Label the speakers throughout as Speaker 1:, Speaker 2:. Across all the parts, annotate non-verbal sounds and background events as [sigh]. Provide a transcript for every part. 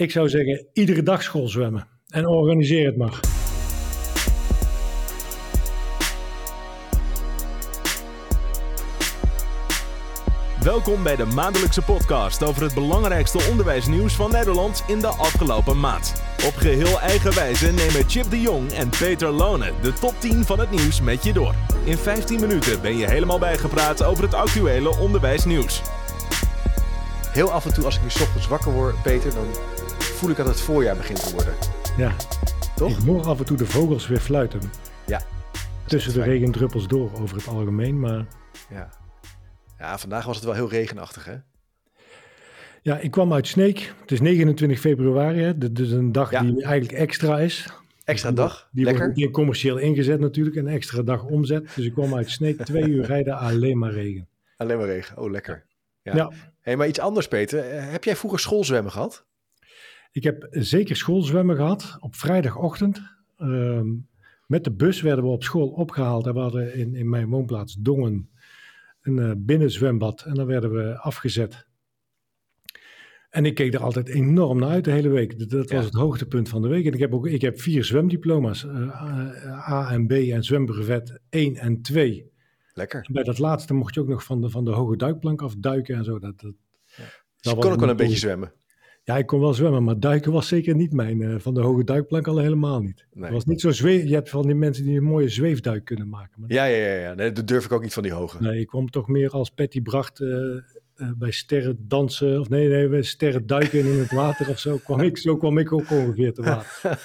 Speaker 1: Ik zou zeggen, iedere dag school zwemmen. En organiseer het maar.
Speaker 2: Welkom bij de maandelijkse podcast over het belangrijkste onderwijsnieuws van Nederland in de afgelopen maand. Op geheel eigen wijze nemen Chip de Jong en Peter Lone de top 10 van het nieuws met je door. In 15 minuten ben je helemaal bijgepraat over het actuele onderwijsnieuws.
Speaker 3: Heel af en toe als ik weer 's ochtends wakker word, Peter, dan voel ik dat het voorjaar begint te worden.
Speaker 1: Ja,
Speaker 3: Toch?
Speaker 1: ik hoor af en toe de vogels weer fluiten.
Speaker 3: Ja.
Speaker 1: Tussen de regendruppels door over het algemeen. Maar
Speaker 3: Ja. ja, vandaag was het wel heel regenachtig, hè?
Speaker 1: ja, ik kwam uit Sneek. Het is 29 februari. Hè. Dit is een dag
Speaker 3: Ja.
Speaker 1: die eigenlijk extra is.
Speaker 3: Extra dag,
Speaker 1: Die
Speaker 3: lekker.
Speaker 1: wordt meteen commercieel ingezet natuurlijk. Een extra dag omzet. Dus ik kwam uit Sneek. [laughs] Twee uur rijden alleen maar regen.
Speaker 3: Alleen maar regen, oh lekker. Ja.
Speaker 1: Ja.
Speaker 3: Hey, maar iets anders, Peter. Eh, Heb jij vroeger schoolzwemmen gehad?
Speaker 1: Ik heb zeker schoolzwemmen gehad op vrijdagochtend. Ehm, met de bus werden we op school opgehaald. En we hadden in, in mijn woonplaats Dongen een eh, binnenzwembad. En dan werden we afgezet. En ik keek er altijd enorm naar uit de hele week. Dat, dat
Speaker 3: Ja.
Speaker 1: was het hoogtepunt van de week. En ik heb ook ik heb vier zwemdiploma's. eh, eh, A en B en zwembrevet 1 en 2.
Speaker 3: Lekker.
Speaker 1: En bij dat laatste mocht je ook nog van de, van de hoge duikplank afduiken en zo. Dat, dat,
Speaker 3: Dus je kon ook wel een beetje zwemmen.
Speaker 1: Ja, ik kon wel zwemmen, maar duiken was zeker niet mijn. eh, van de hoge duikplank al helemaal niet.
Speaker 3: Nee.
Speaker 1: Het was niet zo zweef. Je hebt van die mensen die een mooie zweefduik kunnen maken. Maar
Speaker 3: Ja, ja, ja. ja. Nee, dat durf ik ook niet van die hoge.
Speaker 1: Nee, ik kwam toch meer als Patty Bracht eh, eh, bij sterren dansen. Of nee, nee, bij sterren duiken in het water of zo. Kwam ik, zo kwam ik ook ongeveer te water.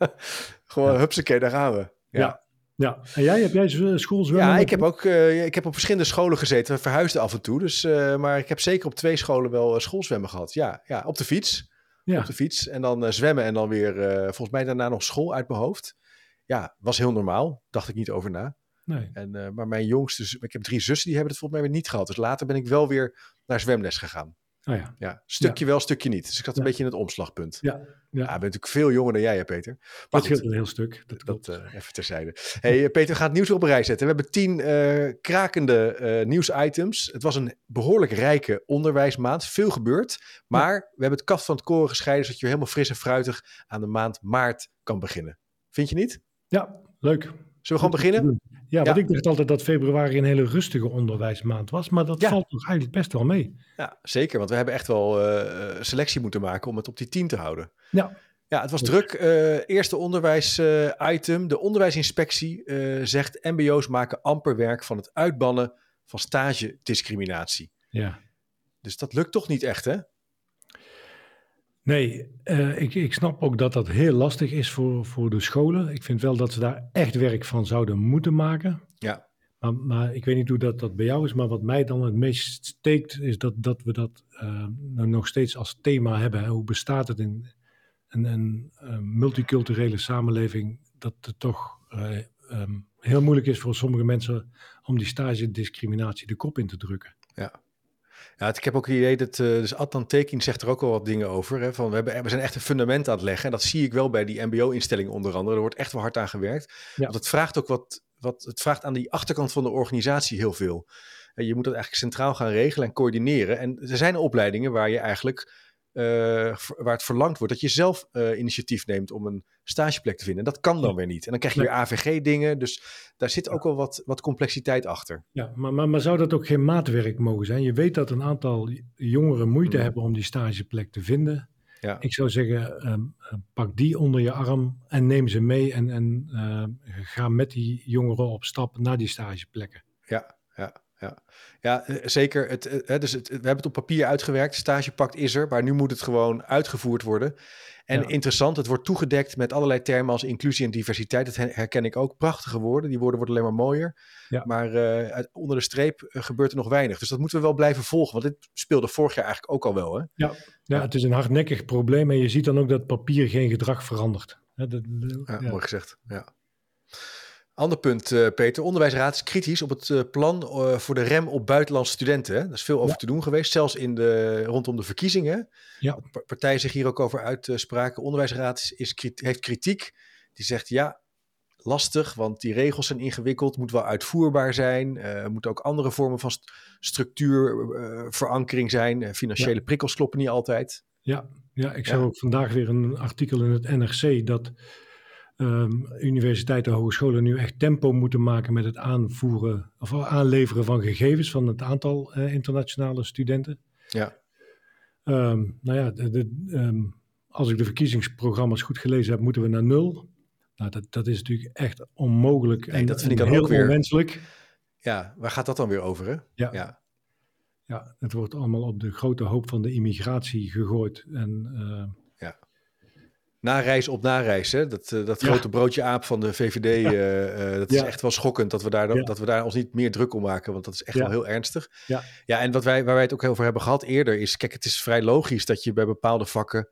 Speaker 1: [laughs]
Speaker 3: Gewoon,
Speaker 1: Ja.
Speaker 3: hupsakee, daar gaan we.
Speaker 1: Ja. Ja, en jij, heb jij schoolzwemmen?
Speaker 3: Ja, ik heb ook eh, ik heb op verschillende scholen gezeten. We verhuisden af en toe. Dus, eh, maar ik heb zeker op twee scholen wel eh, schoolzwemmen gehad. Ja, ja, op de fiets.
Speaker 1: Ja,
Speaker 3: Op de fiets. En dan zwemmen en dan weer, volgens mij daarna nog school uit mijn hoofd. Ja, was heel normaal. Dacht ik niet over na.
Speaker 1: nee.
Speaker 3: En, maar mijn jongste, ik heb drie zussen, die hebben het volgens mij weer niet gehad. Dus later ben ik wel weer naar zwemles gegaan.
Speaker 1: Oh ja.
Speaker 3: Ja, stukje wel, stukje niet. Dus ik zat een
Speaker 1: Ja.
Speaker 3: beetje in het omslagpunt.
Speaker 1: Ja,
Speaker 3: Ja,
Speaker 1: ja.
Speaker 3: ik ben natuurlijk veel jonger dan jij, hè, Peter. Maar
Speaker 1: dat scheelt een heel stuk. Dat
Speaker 3: dat eh, even terzijde. Hey, eh, Peter, we gaan het nieuws op een rij zetten. We hebben tien eh, krakende nieuwsitems. Het was een behoorlijk rijke onderwijsmaand. Veel gebeurd. Maar we hebben het kaf van het koren gescheiden... zodat je helemaal fris en fruitig aan de maand maart kan beginnen. Vind je niet?
Speaker 1: ja, leuk.
Speaker 3: Zullen we gewoon beginnen?
Speaker 1: Ja,
Speaker 3: Ja.
Speaker 1: want ik dacht altijd dat februari een hele rustige onderwijsmaand was. Maar dat
Speaker 3: Ja.
Speaker 1: valt toch eigenlijk best wel mee.
Speaker 3: Ja, zeker. Want we hebben echt wel eh, selectie moeten maken om het op die 10 te houden.
Speaker 1: Ja,
Speaker 3: Ja, het was druk. Eh, eerste onderwijs-item. de onderwijsinspectie zegt MBO's maken amper werk van het uitbannen van stagediscriminatie.
Speaker 1: ja.
Speaker 3: Dus dat lukt toch niet echt, hè?
Speaker 1: Nee, eh, ik, ik snap ook dat dat heel lastig is voor, voor de scholen. Ik vind wel dat ze daar echt werk van zouden moeten maken.
Speaker 3: Ja.
Speaker 1: Maar, maar ik weet niet hoe dat, dat bij jou is, maar wat mij dan het meest steekt, is dat, dat we dat eh, nou nog steeds als thema hebben. Hè. Hoe bestaat het in een, een, een multiculturele samenleving, dat het toch eh, ehm, heel moeilijk is voor sommige mensen om die stagediscriminatie de kop in te drukken.
Speaker 3: Ja, het- ik heb ook het idee dat, eh, dus Adnan Tekin zegt er ook al wat dingen over. Hè, van we, hebben, we zijn echt een fundament aan het leggen. En dat zie ik wel bij die mbo-instellingen onder andere. Er wordt echt wel hard aan gewerkt.
Speaker 1: Ja.
Speaker 3: Want het vraagt ook wat, wat, het vraagt aan die achterkant van de organisatie heel veel. En je moet dat eigenlijk centraal gaan regelen en coördineren. En er zijn opleidingen waar je eigenlijk, eh, waar het verlangd wordt dat je zelf eh, initiatief neemt om een stageplek te vinden. En dat kan dan
Speaker 1: Ja.
Speaker 3: weer niet. En dan krijg je weer AVG-dingen. Dus daar zit ook wel wat, wat complexiteit achter.
Speaker 1: Ja, maar, maar, maar zou dat ook geen maatwerk mogen zijn? Je weet dat een aantal jongeren moeite
Speaker 3: Mm.
Speaker 1: hebben om die stageplek te vinden.
Speaker 3: Ja.
Speaker 1: Ik zou zeggen, ehm, eh, pak die onder je arm en neem ze mee en, en eh, ga met die jongeren op stap naar die stageplekken.
Speaker 3: Ja, ja, ja. ja eh, zeker. Het, eh, hè, dus het, we hebben het op papier uitgewerkt. Stagepact is er, maar nu moet het gewoon uitgevoerd worden. En
Speaker 1: Ja.
Speaker 3: interessant, het wordt toegedekt met allerlei termen als inclusie en diversiteit. Dat her- herken ik ook. Prachtige woorden. Die woorden worden alleen maar mooier.
Speaker 1: Ja.
Speaker 3: Maar eh, onder de streep gebeurt er nog weinig. Dus dat moeten we wel blijven volgen. Want dit speelde vorig jaar eigenlijk ook al wel. Hè?
Speaker 1: Ja,
Speaker 3: Ja.
Speaker 1: het is een hardnekkig probleem en je ziet dan ook dat papier geen gedrag verandert. Dat-
Speaker 3: ja. Mooi gezegd. Ja. Ander punt, eh, Peter. Onderwijsraad is kritisch op het eh, plan eh, voor de rem op buitenlandse studenten. Hè? Daar is veel over te doen geweest, zelfs in de, rondom de verkiezingen.
Speaker 1: Ja.
Speaker 3: Partijen zich hier ook over uitspraken. Onderwijsraad is, heeft kritiek. Die zegt ja, lastig, want die regels zijn ingewikkeld, moet wel uitvoerbaar zijn. Er moeten ook andere vormen van st- structuur, eh, verankering zijn. Financiële prikkels kloppen niet altijd.
Speaker 1: Ja, Ja, ik zag ook vandaag weer een artikel in het NRC dat ehm, universiteiten en hogescholen nu echt tempo moeten maken met het aanvoeren of aanleveren van gegevens van het aantal eh, internationale studenten.
Speaker 3: Ja.
Speaker 1: Ehm, nou ja, de, de, ehm, als ik de verkiezingsprogramma's goed gelezen heb, moeten we naar nul. Nou, dat, dat is natuurlijk echt onmogelijk
Speaker 3: Nee,
Speaker 1: en,
Speaker 3: dat vind ik
Speaker 1: en
Speaker 3: dan
Speaker 1: heel
Speaker 3: ook weer-
Speaker 1: onwenselijk.
Speaker 3: ja, waar gaat dat dan weer over, hè?
Speaker 1: Ja.
Speaker 3: Ja.
Speaker 1: Ja, het wordt allemaal op de grote hoop van de immigratie gegooid. En
Speaker 3: Nareis op nareis, hè? Dat, eh, dat
Speaker 1: Ja.
Speaker 3: grote broodje aap van de VVD, eh, eh, dat is
Speaker 1: Ja.
Speaker 3: echt wel schokkend dat we, daar,
Speaker 1: Ja.
Speaker 3: dat we daar ons niet meer druk om maken, want dat is echt
Speaker 1: Ja.
Speaker 3: wel heel ernstig.
Speaker 1: Ja.
Speaker 3: ja, en wat wij, waar wij het ook over hebben gehad eerder is, kijk, het is vrij logisch dat je bij bepaalde vakken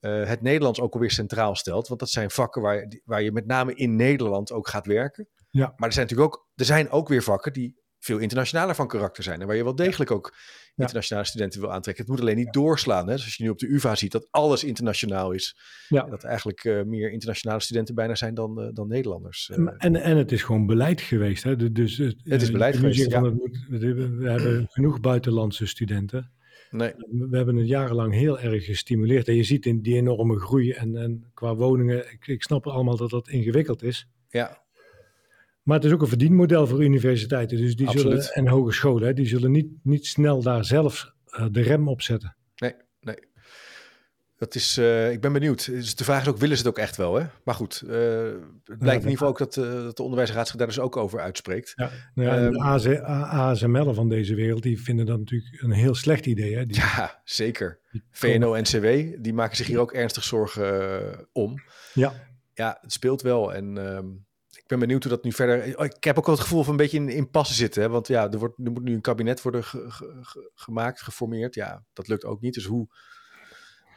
Speaker 3: het Nederlands ook alweer centraal stelt, want dat zijn vakken waar, je- waar je met name in Nederland ook gaat werken.
Speaker 1: Ja.
Speaker 3: Maar er zijn natuurlijk ook, er zijn ook weer vakken die veel internationaler van karakter zijn en waar je wel degelijk ook
Speaker 1: Ja.
Speaker 3: Internationale studenten wil aantrekken. Het moet alleen niet doorslaan. Hè? Dus als je nu op de UvA ziet dat alles internationaal is,
Speaker 1: ja.
Speaker 3: en dat eigenlijk eh, meer internationale studenten bijna zijn dan, eh, dan Nederlanders. eh.
Speaker 1: En, en het is gewoon beleid geweest. Hè? Dus, het
Speaker 3: Het is beleid geweest,
Speaker 1: het moet, we hebben [clears throat] genoeg buitenlandse studenten.
Speaker 3: nee,
Speaker 1: We hebben het jarenlang heel erg gestimuleerd. En je ziet in die enorme groei. En, en qua woningen, ik, ik snap allemaal dat dat ingewikkeld is.
Speaker 3: ja,
Speaker 1: Maar het is ook een verdienmodel voor universiteiten. Dus die
Speaker 3: Absoluut.
Speaker 1: zullen, en hogescholen. Hè? Die zullen niet, niet snel daar zelf eh, de rem op zetten.
Speaker 3: nee, nee. Dat is, eh, ik ben benieuwd. Dus de vraag is ook, willen ze het ook echt wel? Hè? Maar goed, eh, het blijkt in ieder geval ook dat, dat de onderwijsraad daar dus ook over uitspreekt.
Speaker 1: Ja. Ja,
Speaker 3: Ehm,
Speaker 1: de AZ ASML'en van deze wereld, die vinden dat natuurlijk een heel slecht idee. Hè? Die,
Speaker 3: Ja, zeker. VNO-NCW, die maken zich hier ook ernstig zorgen om.
Speaker 1: Ja,
Speaker 3: Ja, het speelt wel. En ehm, ben benieuwd hoe dat nu verder... Oh, Ik heb ook wel het gevoel van een beetje in impasse zitten. Hè? Want ja, er, wordt, er moet nu een kabinet worden ge- ge- ge- gemaakt, geformeerd. Ja, dat lukt ook niet. Dus hoe,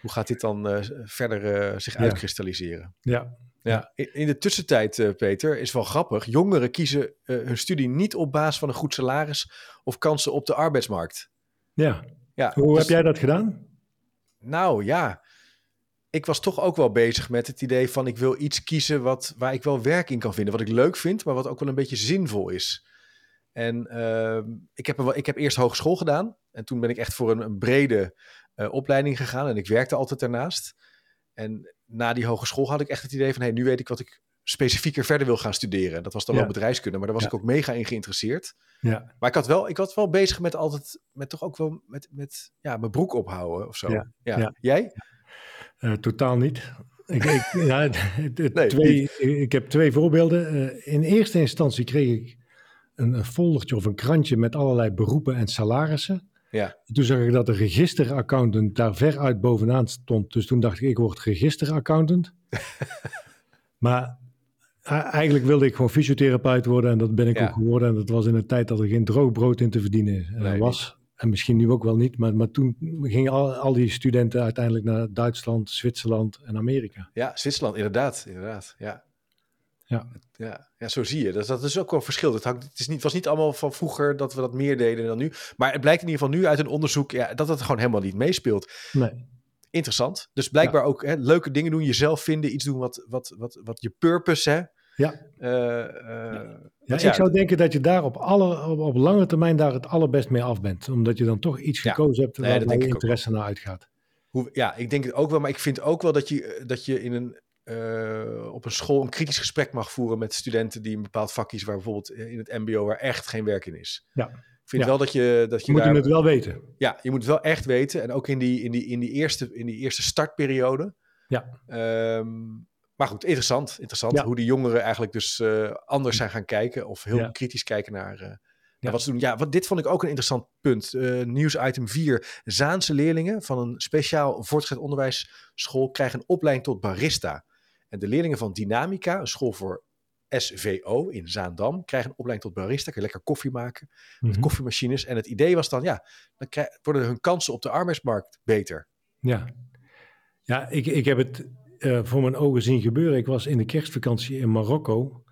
Speaker 3: hoe gaat dit dan eh, verder eh, zich
Speaker 1: Ja.
Speaker 3: uitkristalliseren?
Speaker 1: ja,
Speaker 3: Ja. In, in de tussentijd, eh, Peter, is wel grappig. Jongeren kiezen hun studie niet op basis van een goed salaris of kansen op de arbeidsmarkt.
Speaker 1: ja.
Speaker 3: Ja,
Speaker 1: Hoe
Speaker 3: dus-
Speaker 1: heb jij dat gedaan?
Speaker 3: Nou ja, ik was toch ook wel bezig met het idee van ik wil iets kiezen wat, waar ik wel werk in kan vinden. Wat ik leuk vind, maar wat ook wel een beetje zinvol is. En ehm, ik, heb wel, ik heb eerst hogeschool gedaan. En toen ben ik echt voor een, een brede eh, opleiding gegaan. En ik werkte altijd daarnaast. En na die hogeschool had ik echt het idee van... Hey, nu weet ik wat ik specifieker verder wil gaan studeren. Dat was dan
Speaker 1: Ja.
Speaker 3: wel bedrijfskunde, maar daar was
Speaker 1: Ja.
Speaker 3: ik ook mega in geïnteresseerd.
Speaker 1: Ja,
Speaker 3: Maar ik had wel, ik was wel bezig met altijd, met toch ook wel met, met ja, mijn broek ophouden of zo.
Speaker 1: Ja.
Speaker 3: Jij?
Speaker 1: Eh, totaal niet. Ik, ik, [laughs] ja,
Speaker 3: Nee,
Speaker 1: twee, ik heb twee voorbeelden. Eh, in eerste instantie kreeg ik een, een foldertje of een krantje met allerlei beroepen en salarissen.
Speaker 3: Ja.
Speaker 1: Toen zag ik dat de registeraccountant daar veruit bovenaan stond. Dus toen dacht ik, ik word registeraccountant. [laughs] maar eh, eigenlijk wilde ik gewoon fysiotherapeut worden en dat ben ik
Speaker 3: Ja.
Speaker 1: ook geworden. En dat was in een tijd dat er geen droog brood in te verdienen
Speaker 3: Nee,
Speaker 1: was. En misschien nu ook wel niet, maar, maar toen gingen al, al die studenten uiteindelijk naar Duitsland, Zwitserland en Amerika.
Speaker 3: Ja, Zwitserland, inderdaad. inderdaad ja.
Speaker 1: Ja.
Speaker 3: Ja, ja, zo zie je. Dat, dat is ook wel verschil. Het, hangt, het is niet, was niet allemaal van vroeger dat we dat meer deden dan nu. Maar het blijkt in ieder geval nu uit een onderzoek ja, dat het gewoon helemaal niet meespeelt.
Speaker 1: Nee.
Speaker 3: Interessant. Dus blijkbaar ook hè, leuke dingen doen, jezelf vinden, iets doen wat, wat, wat, wat je purpose, hè?
Speaker 1: Ja.
Speaker 3: Eh, eh,
Speaker 1: Ja,
Speaker 3: want
Speaker 1: ik zou denken dat je daar op, alle, op, op lange termijn daar het allerbest mee af bent. Omdat je dan toch iets
Speaker 3: Ja.
Speaker 1: gekozen hebt
Speaker 3: Nee,
Speaker 1: waar, je
Speaker 3: ook
Speaker 1: interesse naar uitgaat.
Speaker 3: Hoe, ja, ik denk het ook wel. Maar ik vind ook wel dat je, dat je in een, eh, op een school een kritisch gesprek mag voeren met studenten die een bepaald vak kiezen, waar bijvoorbeeld in het MBO waar echt geen werk in is.
Speaker 1: Ja.
Speaker 3: Ik vind
Speaker 1: Ja.
Speaker 3: wel dat je, dat je
Speaker 1: Je moet
Speaker 3: daar,
Speaker 1: het wel weten.
Speaker 3: ja, je moet het wel echt weten. En ook in die, in die, in die, eerste, in die eerste startperiode.
Speaker 1: Ja.
Speaker 3: Ehm, maar goed, interessant. Interessant
Speaker 1: Ja.
Speaker 3: hoe die jongeren eigenlijk dus eh, anders zijn gaan kijken. Of heel
Speaker 1: Ja.
Speaker 3: kritisch kijken naar, eh,
Speaker 1: Ja.
Speaker 3: wat ze doen. Ja, wat, dit vond ik ook een interessant punt. Eh nieuwsitem 4. Zaanse leerlingen van een speciaal voortgezet onderwijsschool krijgen een opleiding tot barista. En de leerlingen van Dynamica, een school voor SVO in Zaandam, krijgen een opleiding tot barista. Kun je lekker koffie maken met
Speaker 1: Mhm.
Speaker 3: koffiemachines. En het idee was dan, ja, dan worden hun kansen op de arbeidsmarkt beter.
Speaker 1: Ja, ja ik, ik heb het eh, voor mijn ogen zien gebeuren. Ik was in de kerstvakantie in Marokko.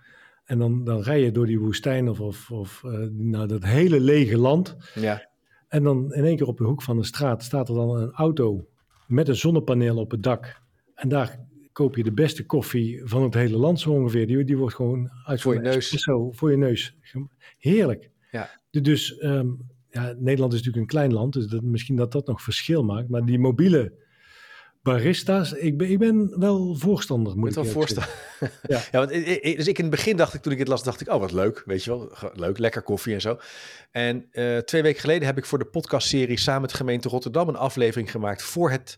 Speaker 1: En dan, dan rij je door die woestijn of, of, of eh, nou, dat hele lege land.
Speaker 3: Ja,
Speaker 1: En dan in één keer op de hoek van de straat staat er dan een auto met een zonnepaneel op het dak. En daar koop je de beste koffie van het hele land zo ongeveer. Die, die wordt gewoon uit
Speaker 3: Voor je neus.
Speaker 1: voor je neus. Heerlijk.
Speaker 3: Ja.
Speaker 1: Dus ehm, ja, Nederland is natuurlijk een klein land, dus dat, misschien dat dat nog verschil maakt. Maar die mobiele barista's, ik ben, ik ben wel voorstander, moet ik
Speaker 3: wel
Speaker 1: zeggen. Ja. [laughs]
Speaker 3: Ja, want ik, dus ik in het begin dacht ik, toen ik het las, dacht ik, oh wat leuk, weet je wel, leuk, lekker koffie en zo. En eh, twee weken geleden heb ik voor de podcastserie samen met de gemeente Rotterdam een aflevering gemaakt voor het,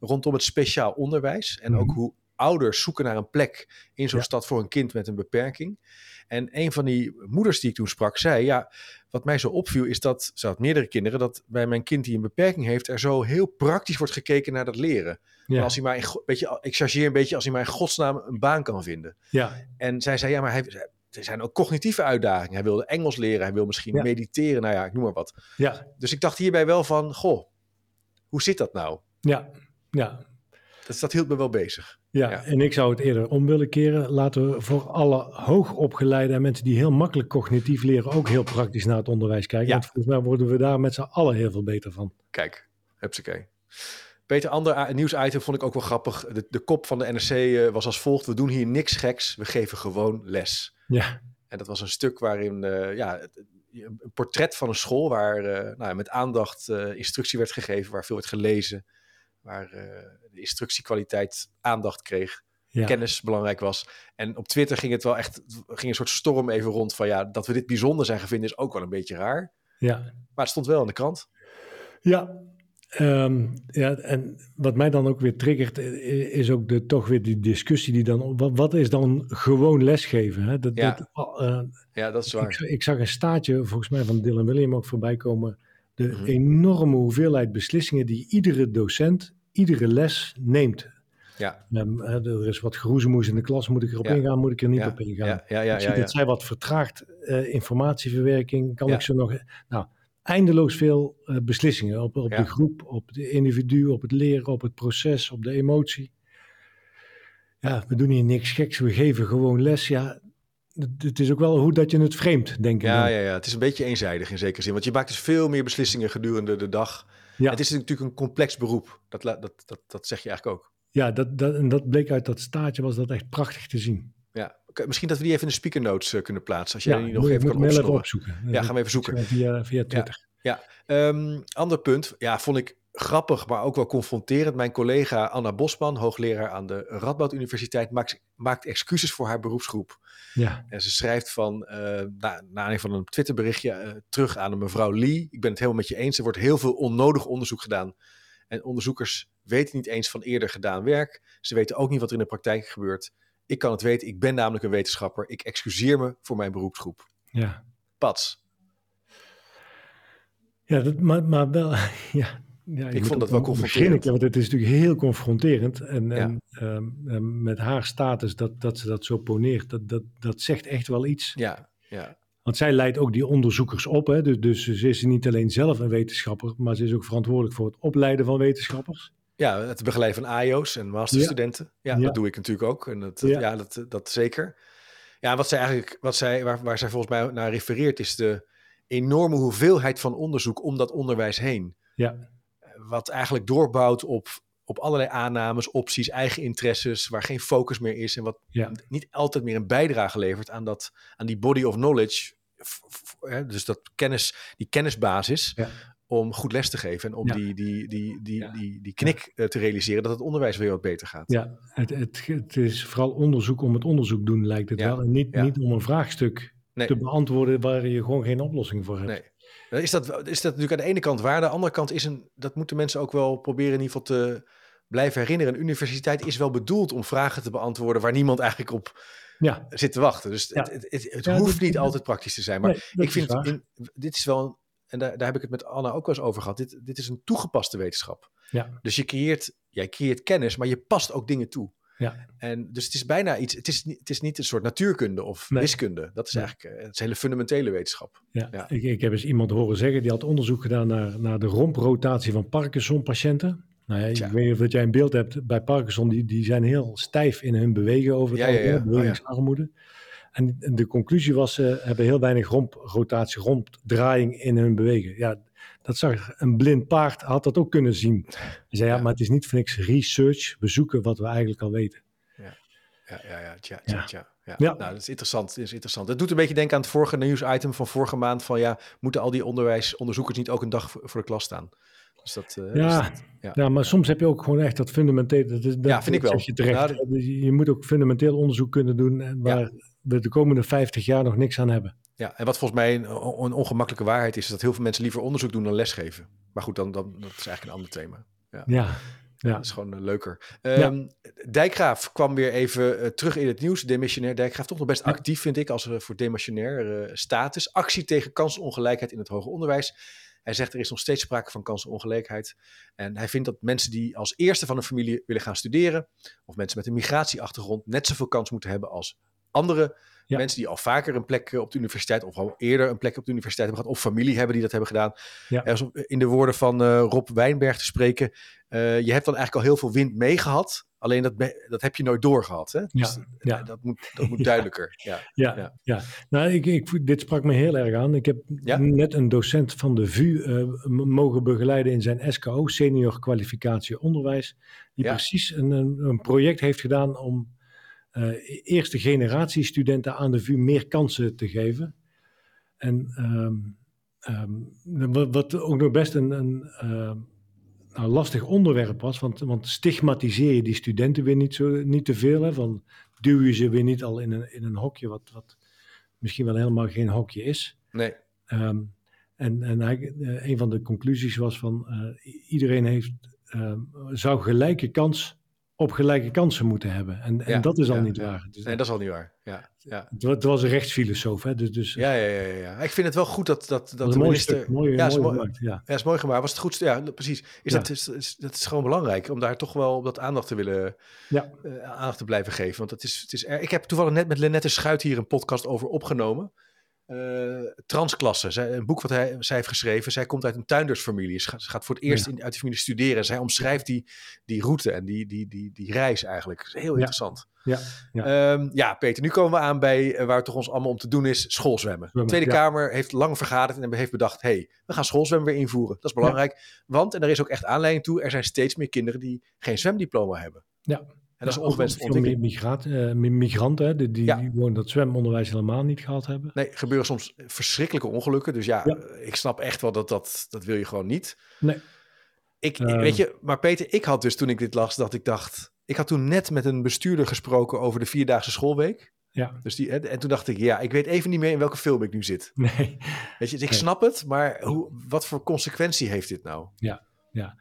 Speaker 3: rondom het speciaal onderwijs. En ook
Speaker 1: Mhm.
Speaker 3: hoe ouders zoeken naar een plek in zo'n
Speaker 1: Ja.
Speaker 3: stad voor een kind met een beperking. En een van die moeders die ik toen sprak, zei, ja, wat mij zo opviel is dat, ze had meerdere kinderen, dat bij mijn kind die een beperking heeft, er zo heel praktisch wordt gekeken naar dat leren.
Speaker 1: Ja,
Speaker 3: als hij maar, in, go- weet je, ik chargeer een beetje, als hij maar in godsnaam een baan kan vinden.
Speaker 1: ja,
Speaker 3: En zij zei, ja, maar hij, er zijn ook cognitieve uitdagingen. Hij wilde Engels leren, hij wil misschien
Speaker 1: Ja.
Speaker 3: mediteren, nou ja, ik noem maar wat.
Speaker 1: ja,
Speaker 3: Dus ik dacht hierbij wel van, goh, hoe zit dat nou?
Speaker 1: ja, ja.
Speaker 3: Dat, dat hield me wel bezig.
Speaker 1: Ja,
Speaker 3: Ja.
Speaker 1: en ik zou het eerder om willen keren. Laten we voor alle hoogopgeleide en mensen die heel makkelijk cognitief leren ook heel praktisch naar het onderwijs kijken.
Speaker 3: Ja.
Speaker 1: Want volgens mij worden we daar met z'n allen heel veel beter van.
Speaker 3: Kijk, hupsakee. Peter, ander nieuwsitem vond ik ook wel grappig. De, de kop van de NRC eh, was als volgt. We doen hier niks geks, we geven gewoon les.
Speaker 1: Ja,
Speaker 3: En dat was een stuk waarin eh, ja, een portret van een school waar eh, nou, met aandacht instructie werd gegeven, waar veel werd gelezen, waar eh, de instructiekwaliteit aandacht kreeg,
Speaker 1: ja,
Speaker 3: kennis belangrijk was. En op Twitter ging het wel echt, ging een soort storm even rond van ja, dat we dit bijzonder zijn gevonden is ook wel een beetje raar.
Speaker 1: ja.
Speaker 3: Maar het stond wel in de krant.
Speaker 1: Ja, ehm, ja, en wat mij dan ook weer triggert, eh, is ook de, toch weer die discussie die dan... Wat, wat is dan gewoon lesgeven? Hè? Dat,
Speaker 3: Ja.
Speaker 1: dat, eh,
Speaker 3: Ja, dat is waar.
Speaker 1: ik zag een staartje, volgens mij van Dylan William ook voorbij komen. De
Speaker 3: Mhm.
Speaker 1: enorme hoeveelheid beslissingen die iedere docent, iedere les neemt.
Speaker 3: Ja,
Speaker 1: Ehm, er is wat geroezemoes in de klas, moet ik erop
Speaker 3: Ja.
Speaker 1: ingaan, moet ik er niet
Speaker 3: ja,
Speaker 1: op ingaan?
Speaker 3: ja, ja, ja,
Speaker 1: ik zie dat zij wat vertraagt, eh, informatieverwerking, kan ik zo nog... Nou, eindeloos veel eh, beslissingen op, op de groep, op de individu, op het leren, op het proces, op de emotie. Ja, we doen hier niks geks, we geven gewoon les. Ja, het, is ook wel hoe dat je het framet, denk ik.
Speaker 3: Ja, ja, ja, het is een beetje eenzijdig in zekere zin. Want je maakt dus veel meer beslissingen gedurende de dag.
Speaker 1: Ja.
Speaker 3: Het is natuurlijk een complex beroep. Dat, dat, dat, dat zeg je eigenlijk ook.
Speaker 1: Ja, dat, dat, en dat bleek uit dat staartje, was dat echt prachtig te zien.
Speaker 3: Ja. Misschien dat we die even in de speaker notes eh, kunnen plaatsen. Als jij
Speaker 1: ja,
Speaker 3: die nog
Speaker 1: moet-
Speaker 3: even kan
Speaker 1: opzoeken.
Speaker 3: Ja, gaan we even zoeken.
Speaker 1: Via, via Twitter.
Speaker 3: Ehm, ander punt, ja, vond ik grappig, maar ook wel confronterend. Mijn collega Anna Bosman, hoogleraar aan de Radboud Universiteit, maakt, maakt excuses voor haar beroepsgroep.
Speaker 1: Ja,
Speaker 3: En ze schrijft van, eh na, aanleiding van een Twitterberichtje eh, terug aan een mevrouw Lee. Ik ben het helemaal met je eens. Er wordt heel veel onnodig onderzoek gedaan. En onderzoekers weten niet eens van eerder gedaan werk. Ze weten ook niet wat er in de praktijk gebeurt. Ik kan het weten. Ik ben namelijk een wetenschapper. Ik excuseer me voor mijn beroepsgroep.
Speaker 1: ja.
Speaker 3: Pats.
Speaker 1: Ja, dat, maar, maar wel, [laughs] ja. Ja
Speaker 3: Ik vond dat wel confronterend.
Speaker 1: Want het is natuurlijk heel confronterend. En,
Speaker 3: Ja.
Speaker 1: en ehm, ehm, met haar status, dat, dat ze dat zo poneert, dat, dat, dat zegt echt wel iets.
Speaker 3: Ja, ja,
Speaker 1: Want zij leidt ook die onderzoekers op. Hè? Dus, dus ze is niet alleen zelf een wetenschapper, maar ze is ook verantwoordelijk voor het opleiden van wetenschappers.
Speaker 3: ja, het begeleiden van AIO's en masterstudenten. Ja,
Speaker 1: Ja.
Speaker 3: dat doe ik natuurlijk ook. En dat, ja.
Speaker 1: Ja.
Speaker 3: dat, dat zeker. Ja, wat zij eigenlijk, wat zij, waar, waar zij volgens mij naar refereert, is de enorme hoeveelheid van onderzoek om dat onderwijs heen.
Speaker 1: Ja,
Speaker 3: wat eigenlijk doorbouwt op, op allerlei aannames, opties, eigen interesses, waar geen focus meer is en wat
Speaker 1: ja,
Speaker 3: niet altijd meer een bijdrage levert aan, dat, aan die body of knowledge. f- f- hè, dus dat kennis, die kennisbasis
Speaker 1: Ja.
Speaker 3: om goed les te geven en om
Speaker 1: Ja.
Speaker 3: die, die, die, die, die, die knik eh, te realiseren dat het onderwijs weer wat beter gaat.
Speaker 1: ja. Het, het, het is vooral onderzoek om het onderzoek doen, lijkt het wel. En niet, niet om een vraagstuk
Speaker 3: Nee.
Speaker 1: te beantwoorden waar je gewoon geen oplossing voor hebt.
Speaker 3: Nee. Dan is dat, is dat natuurlijk aan de ene kant waar. Aan de andere kant is een, dat moeten mensen ook wel proberen in ieder geval te blijven herinneren. Een universiteit is wel bedoeld om vragen te beantwoorden waar niemand eigenlijk op
Speaker 1: Ja,
Speaker 3: zit te wachten. Dus
Speaker 1: Ja.
Speaker 3: het, het, het, het
Speaker 1: Ja,
Speaker 3: hoeft
Speaker 1: dat-
Speaker 3: niet
Speaker 1: dat-
Speaker 3: altijd praktisch te zijn. Maar
Speaker 1: nee,
Speaker 3: ik vind,
Speaker 1: is waar.
Speaker 3: in, dit is wel, een- en daar, daar heb ik het met Anna ook wel eens over gehad. Dit, dit is een toegepaste wetenschap.
Speaker 1: Ja,
Speaker 3: Dus je creëert, jij creëert kennis, maar je past ook dingen toe.
Speaker 1: Ja,
Speaker 3: En dus het is bijna iets, het is, niet- het is niet een soort natuurkunde of
Speaker 1: Nee.
Speaker 3: wiskunde. Dat is eigenlijk eh, het is hele fundamentele wetenschap.
Speaker 1: ja.
Speaker 3: Ja.
Speaker 1: Ik, ik heb eens iemand horen zeggen, die had onderzoek gedaan naar, naar de romprotatie van Parkinson-patiënten. Nou ja,
Speaker 3: Tja.
Speaker 1: ik weet niet of dat jij een beeld hebt bij Parkinson, die, die zijn heel stijf in hun bewegen over het
Speaker 3: Ja, ja,
Speaker 1: algemeen.
Speaker 3: Oh, ja.
Speaker 1: bewegingsarmoede. En de conclusie was, ze hebben heel weinig romprotatie, ronddraaiing in hun bewegen. Ja, dat zag een blind paard, had dat ook kunnen zien. Hij zei, ja,
Speaker 3: Ja.
Speaker 1: maar het is niet voor niks research, we zoeken wat we eigenlijk al weten.
Speaker 3: Ja, ja, ja, tja, tja,
Speaker 1: Ja.
Speaker 3: tja. Ja.
Speaker 1: Ja.
Speaker 3: Nou, dat is interessant. Dat is interessant. Het doet een beetje denken aan het vorige nieuwsitem van vorige maand. Van ja, moeten al die onderwijsonderzoekers niet ook een dag voor de klas staan? Dat Dus dat, uh,
Speaker 1: ja, dat, ja. ja. maar soms heb je ook gewoon echt dat fundamenteel. Dat, dat,
Speaker 3: ja, vind ik wel.
Speaker 1: Je, terecht. Nou, je moet ook fundamenteel onderzoek kunnen doen waar we de komende 50 jaar nog niks aan hebben.
Speaker 3: Ja, en wat volgens mij een, een, ongemakkelijke waarheid is, is dat heel veel mensen liever onderzoek doen dan lesgeven. Maar goed, dan, dan dat is eigenlijk een ander thema.
Speaker 1: Ja, ja. ja.
Speaker 3: Dat is gewoon uh, leuker. Um, Dijkgraaf kwam weer even uh, terug in het nieuws. Demissionair Dijkgraaf, toch nog best actief, vind ik, als uh, voor demissionair status. Actie tegen kansenongelijkheid in het hoger onderwijs. Hij zegt er is nog steeds sprake van kansenongelijkheid. En hij vindt dat mensen die als eerste van een familie willen gaan studeren, of mensen met een migratieachtergrond, net zoveel kans moeten hebben als andere mensen die al vaker een plek op de universiteit, of al eerder een plek op de universiteit hebben gehad, of familie hebben die dat hebben gedaan. Ja. in de woorden van uh, Rob Wijnberg te spreken, uh, je hebt dan eigenlijk al heel veel wind meegehad. Alleen dat, dat heb je nooit doorgehad. Hè? Dus ja, ja. Dat, moet, dat moet duidelijker. [laughs] Ja,
Speaker 1: ja, ja. Nou, ik, ik, dit sprak me heel erg aan. Ik heb net een docent van de VU uh, mogen begeleiden in zijn SKO, Senior Kwalificatie Onderwijs. Die precies een, een, project heeft gedaan om eerste generatie studenten aan de VU meer kansen te geven. En um, um, wat ook nog best een, een uh, nou, lastig onderwerp was, want, want stigmatiseer je die studenten weer niet, zo, niet te veel, hè, van duw je ze weer niet al in een, in een hokje, wat, wat misschien wel helemaal geen hokje is.
Speaker 3: Nee.
Speaker 1: Um, en en hij, uh, een van de conclusies was van uh, iedereen heeft, zou gelijke kans op gelijke kansen moeten hebben. En, en dat is al niet waar.
Speaker 3: Dus nee, dat is al niet waar. Ja, ja.
Speaker 1: Het, was een rechtsfilosoof. Hè? Dus, dus,
Speaker 3: ja, ja, ja, ja. Ik vind het wel goed dat, dat, dat,
Speaker 1: de minister... Mooi, ja, mooi,
Speaker 3: ja. ja, is mooi gemaakt. Was het goed? Ja, precies. Is Dat, is, is, dat is gewoon belangrijk om daar toch wel op dat aandacht te willen...
Speaker 1: Ja.
Speaker 3: Uh, aandacht te blijven geven. Want het is, het is er, ik heb toevallig net met Lenette Schuit hier een podcast over opgenomen. Uh, transklasse. Zij, een boek wat hij, zij heeft geschreven. Zij komt uit een tuindersfamilie. Ze gaat, voor het eerst in, uit de familie studeren. Zij omschrijft die, die route en die, die, die, die reis eigenlijk. heel ja. interessant.
Speaker 1: Ja, ja.
Speaker 3: Um, ja, Peter, nu komen we aan bij uh, waar het toch ons allemaal om te doen is: schoolzwemmen. de Tweede Kamer heeft lang vergaderd en heeft bedacht: hey, we gaan schoolzwemmen weer invoeren. Dat is belangrijk. Want, en er is ook echt aanleiding toe, er zijn steeds meer kinderen die geen zwemdiploma hebben.
Speaker 1: Ja.
Speaker 3: En dat is ongewenst ontwikkeling.
Speaker 1: Migraat, uh, migranten, die, die, ja. die gewoon dat zwemonderwijs helemaal niet gehad hebben.
Speaker 3: Nee, gebeuren soms verschrikkelijke ongelukken. Dus ja, ja. ik snap echt wel dat, dat dat wil je gewoon niet.
Speaker 1: Nee.
Speaker 3: Ik, uh, weet je, maar Peter, ik had dus toen ik dit las, dat ik dacht... Ik had toen net met een bestuurder gesproken over de vierdaagse schoolweek.
Speaker 1: Ja.
Speaker 3: Dus die, en, en toen dacht ik, ja, ik weet even niet meer in welke film ik nu zit.
Speaker 1: Nee.
Speaker 3: Weet je, ik nee. snap het, maar hoe, wat voor consequentie heeft dit nou?
Speaker 1: Ja, ja.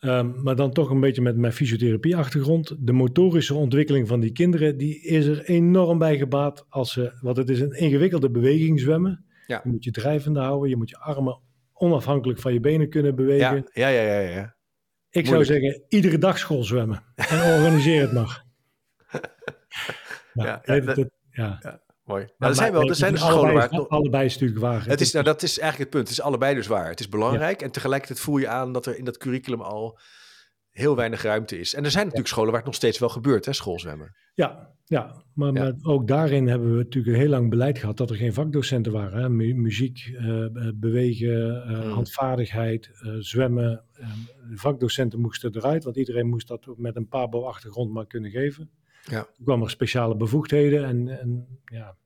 Speaker 1: Um, maar dan toch een beetje met mijn fysiotherapie-achtergrond. De motorische ontwikkeling van die kinderen, die is er enorm bij gebaat als ze, want het is een ingewikkelde beweging zwemmen.
Speaker 3: Ja.
Speaker 1: Je moet je drijvende houden, je moet je armen onafhankelijk van je benen kunnen bewegen.
Speaker 3: Ja, ja, ja, ja. ja.
Speaker 1: Ik Moeilijk. zou zeggen, iedere dag school zwemmen en organiseer het maar. [laughs]
Speaker 3: Ja, ja, dat, dat, ja. Mooi. Nou, maar, er zijn wel, er zijn dus scholen waar het.
Speaker 1: Allebei is natuurlijk waar.
Speaker 3: Het is, nou, dat is eigenlijk het punt. Het is allebei dus waar. Het is belangrijk ja. en tegelijkertijd voel je aan dat er in dat curriculum al heel weinig ruimte is. En er zijn natuurlijk ja. scholen waar het nog steeds wel gebeurt, hè, schoolzwemmen.
Speaker 1: Ja, ja. Maar, ook daarin hebben we natuurlijk heel lang beleid gehad dat er geen vakdocenten waren. Hè. Mu muziek, uh, bewegen, uh, hmm. handvaardigheid, uh, zwemmen. de vakdocenten moesten eruit, want iedereen moest dat met een pabo-achtergrond maar kunnen geven.
Speaker 3: Ja.
Speaker 1: Toen kwamen er speciale bevoegdheden en, en ja,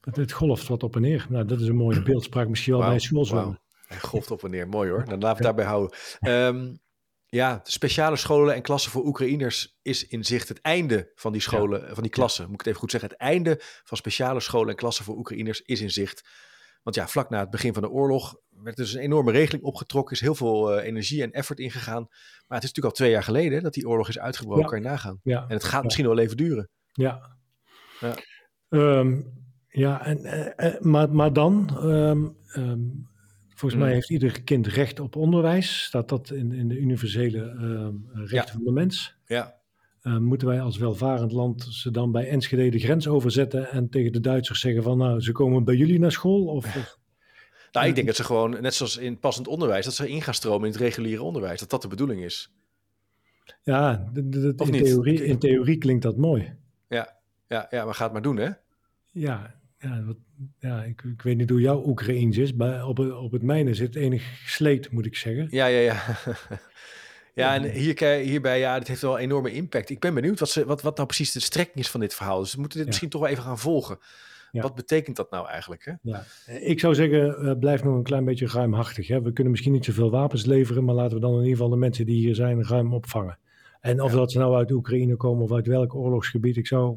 Speaker 1: het, het, golft wat op en neer. Nou, dat is een mooie beeldspraak, misschien wel wow, bij schoolzwemmen.
Speaker 3: Wow. Hij golft op en neer, mooi hoor. Dan laten we het daarbij houden. Um, ja, speciale scholen en klassen voor Oekraïners is in zicht het einde van die scholen, ja. van die klassen. Moet ik het even goed zeggen. Het einde van speciale scholen en klassen voor Oekraïners is in zicht. Want ja, vlak na het begin van de oorlog werd dus een enorme regeling opgetrokken. Is heel veel uh, energie en effort ingegaan. Maar het is natuurlijk al twee jaar geleden dat die oorlog is uitgebroken. Ja. Kan je nagaan.
Speaker 1: Ja.
Speaker 3: En het gaat misschien wel even duren.
Speaker 1: Ja. Ja, um, ja en, uh, maar, maar dan... Um, um, Volgens mij heeft ieder kind recht op onderwijs. Staat dat in, in de universele rechten van de mens?
Speaker 3: Ja.
Speaker 1: Uh, moeten wij als welvarend land ze dan bij Enschede de grens overzetten en tegen de Duitsers zeggen van nou, ze komen bij jullie naar school? Of, of...
Speaker 3: Nou, ik denk dat ze gewoon, net zoals in passend onderwijs, dat ze in gaan stromen in het reguliere onderwijs. Dat dat de bedoeling is.
Speaker 1: Ja, in, theorie, in theorie klinkt dat mooi.
Speaker 3: Ja, ja, ja maar ga het maar doen, hè?
Speaker 1: Ja, ja, wat, ja ik, ik, weet niet hoe jouw Oekraïens is, maar op, op het mijne zit enig sleet, moet ik zeggen.
Speaker 3: Ja, ja, ja. [laughs] ja, en hier, hierbij, ja, dit heeft wel een enorme impact. Ik ben benieuwd wat, ze, wat, wat nou precies de strekking is van dit verhaal. Dus we moeten dit ja. misschien toch wel even gaan volgen.
Speaker 1: Ja.
Speaker 3: Wat betekent dat nou eigenlijk? Hè?
Speaker 1: Ja. Ik zou zeggen, eh, blijf nog een klein beetje ruimhartig. Hè? We kunnen misschien niet zoveel wapens leveren, maar laten we dan in ieder geval de mensen die hier zijn ruim opvangen. En of
Speaker 3: Ja.
Speaker 1: dat ze nou uit Oekraïne komen of uit welk oorlogsgebied, ik zou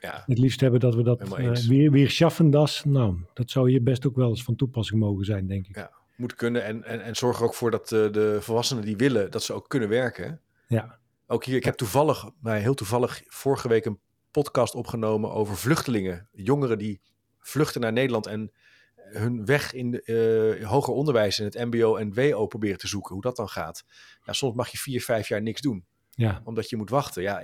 Speaker 3: Ja,
Speaker 1: het liefst hebben dat we dat uh,
Speaker 3: eens.
Speaker 1: weer, weer schaffen. Das. Nou, dat zou hier best ook wel eens van toepassing mogen zijn, denk ik.
Speaker 3: Ja. moet kunnen. En, en, en zorg er ook voor dat eh, de volwassenen die willen, dat ze ook kunnen werken.
Speaker 1: Ja.
Speaker 3: Ook hier, ik heb toevallig, nou, heel toevallig, vorige week een podcast opgenomen over vluchtelingen. Jongeren die vluchten naar Nederland en hun weg in de, eh, hoger onderwijs in het MBO en WO proberen te zoeken. Hoe dat dan gaat. Ja, soms mag je vier, vijf jaar niks doen,
Speaker 1: Ja.
Speaker 3: omdat je moet wachten. Ja,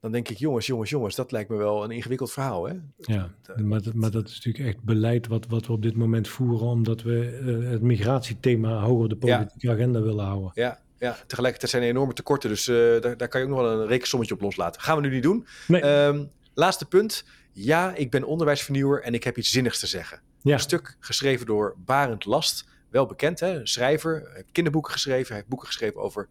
Speaker 3: dan denk ik, jongens, jongens, jongens, dat lijkt me wel een ingewikkeld verhaal. Hè?
Speaker 1: Ja, maar, dat- maar dat is natuurlijk echt beleid wat, wat we op dit moment voeren, omdat we eh, het migratiethema hoger op de
Speaker 3: Ja.
Speaker 1: politieke agenda willen houden.
Speaker 3: Ja, ja, tegelijkertijd zijn er enorme tekorten, dus eh, daar, daar kan je ook nog wel een rekensommetje op loslaten. Gaan we nu niet doen.
Speaker 1: Nee.
Speaker 3: Ehm, laatste punt. Ja, ik ben onderwijsvernieuwer en ik heb iets zinnigs te zeggen.
Speaker 1: Ja.
Speaker 3: Een stuk geschreven door Barend Last. Wel bekend, hè? een schrijver. Hij heeft kinderboeken geschreven. Hij heeft boeken geschreven over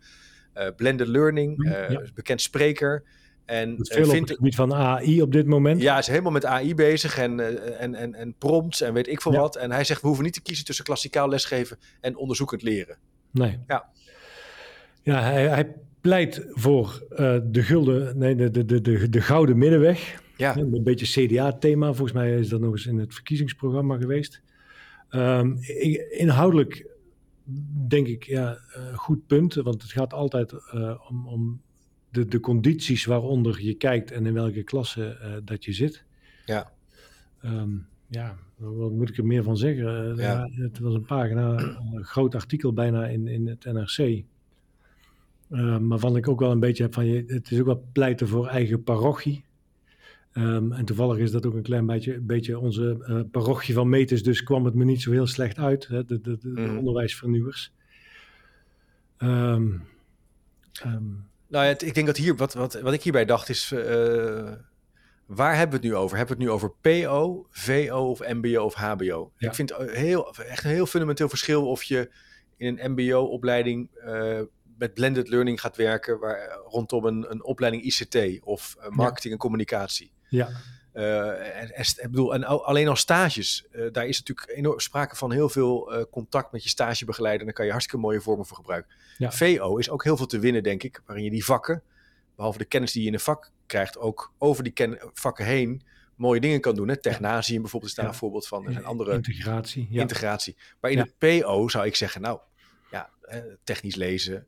Speaker 3: eh, blended learning.
Speaker 1: Mm,
Speaker 3: eh,
Speaker 1: ja.
Speaker 3: Bekend spreker. En
Speaker 1: Dat veel op het gebied van AI op dit moment.
Speaker 3: ja, hij is helemaal met AI bezig en, en, en, en prompts en weet ik veel
Speaker 1: Ja.
Speaker 3: wat. En hij zegt, we hoeven niet te kiezen tussen klassikaal lesgeven en onderzoekend leren.
Speaker 1: Nee.
Speaker 3: Ja.
Speaker 1: Ja, hij, hij pleit voor eh, de, gulden, nee, de, de, de, de, de gouden middenweg.
Speaker 3: Ja.
Speaker 1: Een beetje CDA-thema. Volgens mij is dat nog eens in het verkiezingsprogramma geweest. Ehm, inhoudelijk denk ik, ja, eh, goed punt. Want het gaat altijd eh, om, om de, de condities waaronder je kijkt en in welke klasse dat je zit.
Speaker 3: Ja.
Speaker 1: Ehm, ja, wat moet ik er meer van zeggen?
Speaker 3: Ja.
Speaker 1: het was een pagina, een groot artikel bijna in, in het NRC. Ehm, waarvan ik ook wel een beetje heb van, je, het is ook wel pleiten voor eigen parochie. Ehm, en toevallig is dat ook een klein beetje, beetje onze eh, parochie van Metis, dus kwam het me niet zo heel slecht uit, hè, de, de, de, de
Speaker 3: Mhm.
Speaker 1: onderwijsvernieuwers. Ehm,
Speaker 3: Nou ja, ik denk dat hier, wat, wat, wat ik hierbij dacht is, eh, waar hebben we het nu over? Hebben we het nu over PO, VO of MBO of HBO?
Speaker 1: Ja.
Speaker 3: Ik vind het heel, echt een heel fundamenteel verschil of je in een MBO-opleiding eh, met blended learning gaat werken, waar, rondom een, een opleiding ICT of eh, marketing en communicatie.
Speaker 1: ja,
Speaker 3: Eh, en, en, ik bedoel, en al- alleen al stages, eh, daar is natuurlijk enorm sprake van heel veel eh, contact met je stagebegeleider. En daar kan je hartstikke mooie vormen voor gebruiken.
Speaker 1: Ja.
Speaker 3: VO is ook heel veel te winnen, denk ik, waarin je die vakken, behalve de kennis die je in een vak krijgt, ook over die ken- vakken heen mooie dingen kan doen. Hè? Technasium bijvoorbeeld is daar
Speaker 1: Ja.
Speaker 3: een voorbeeld van. Er zijn andere
Speaker 1: integratie. Ja.
Speaker 3: integratie. Maar in het PO zou ik zeggen, nou, ja, eh, technisch lezen, eh, eh,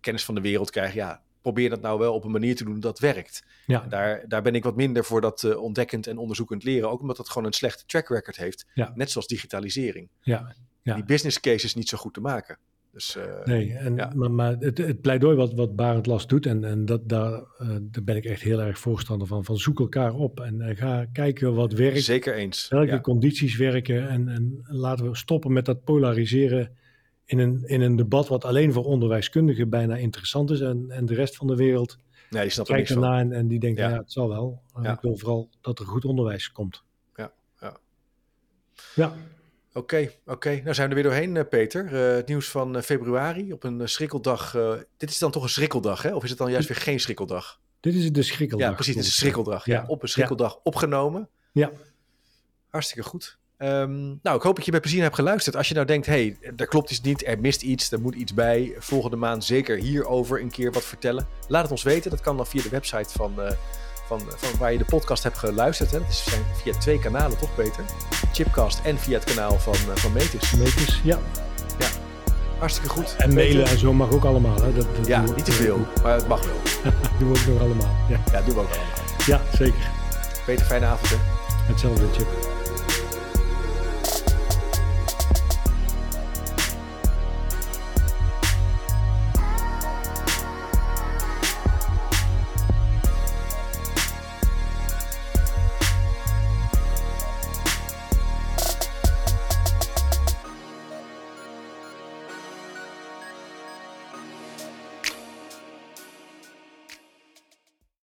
Speaker 3: kennis van de wereld krijgen, ja, probeer dat nou wel op een manier te doen dat werkt.
Speaker 1: ja.
Speaker 3: Daar, daar ben ik wat minder voor dat eh, ontdekkend en onderzoekend leren. Ook omdat het gewoon een slechte track record heeft.
Speaker 1: Ja.
Speaker 3: Net zoals digitalisering.
Speaker 1: ja. Ja.
Speaker 3: Die business case is niet zo goed te maken. Dus eh,
Speaker 1: Nee, en,
Speaker 3: ja.
Speaker 1: maar, maar het, het pleidooi wat, wat Barend Last doet, en, en dat, daar, eh, daar ben ik echt heel erg voorstander van, van zoek elkaar op en eh, ga kijken wat werkt,
Speaker 3: zeker eens.
Speaker 1: welke
Speaker 3: Ja.
Speaker 1: condities werken en, en laten we stoppen met dat polariseren in een, in een debat wat alleen voor onderwijskundigen bijna interessant is en, en de rest van de wereld
Speaker 3: Nee, die snapt er
Speaker 1: kijkt
Speaker 3: van.
Speaker 1: ernaar en, en die denkt,
Speaker 3: Ja.
Speaker 1: ja. het zal wel.
Speaker 3: Ja.
Speaker 1: Ik wil vooral dat er goed onderwijs komt.
Speaker 3: Ja, ja.
Speaker 1: Ja,
Speaker 3: Oké, oké. Nou zijn we er weer doorheen, eh, Peter. Eh, het nieuws van eh, februari op een schrikkeldag. dit is dan toch een schrikkeldag, hè? Of is het dan juist weer geen schrikkeldag?
Speaker 1: dit is de schrikkeldag.
Speaker 3: Ja, precies. Het is een schrikkeldag. Ja. op een schrikkeldag opgenomen.
Speaker 1: Ja.
Speaker 3: Hartstikke goed. Ehm, nou, ik hoop dat je met plezier hebt geluisterd. Als je nou denkt, hé, hey, daar klopt iets niet, er mist iets, er moet iets bij. Volgende maand zeker hierover een keer wat vertellen. Laat het ons weten. Dat kan dan via de website van, eh, van, van waar je de podcast hebt geluisterd. Hè. Dat is zijn via twee kanalen, toch Peter? Chipcast en via het kanaal van, uh, van Metis.
Speaker 1: Meters, ja.
Speaker 3: Hartstikke goed.
Speaker 1: En
Speaker 3: Peter.
Speaker 1: mailen en zo mag ook allemaal. Hè. Dat, dat
Speaker 3: Ja, niet te veel, maar het mag wel. [laughs]
Speaker 1: doen we ook nog allemaal. Ja,
Speaker 3: Ja, doen we ook allemaal.
Speaker 1: ja zeker.
Speaker 3: Peter, fijne avond hè.
Speaker 1: Hetzelfde, Chip.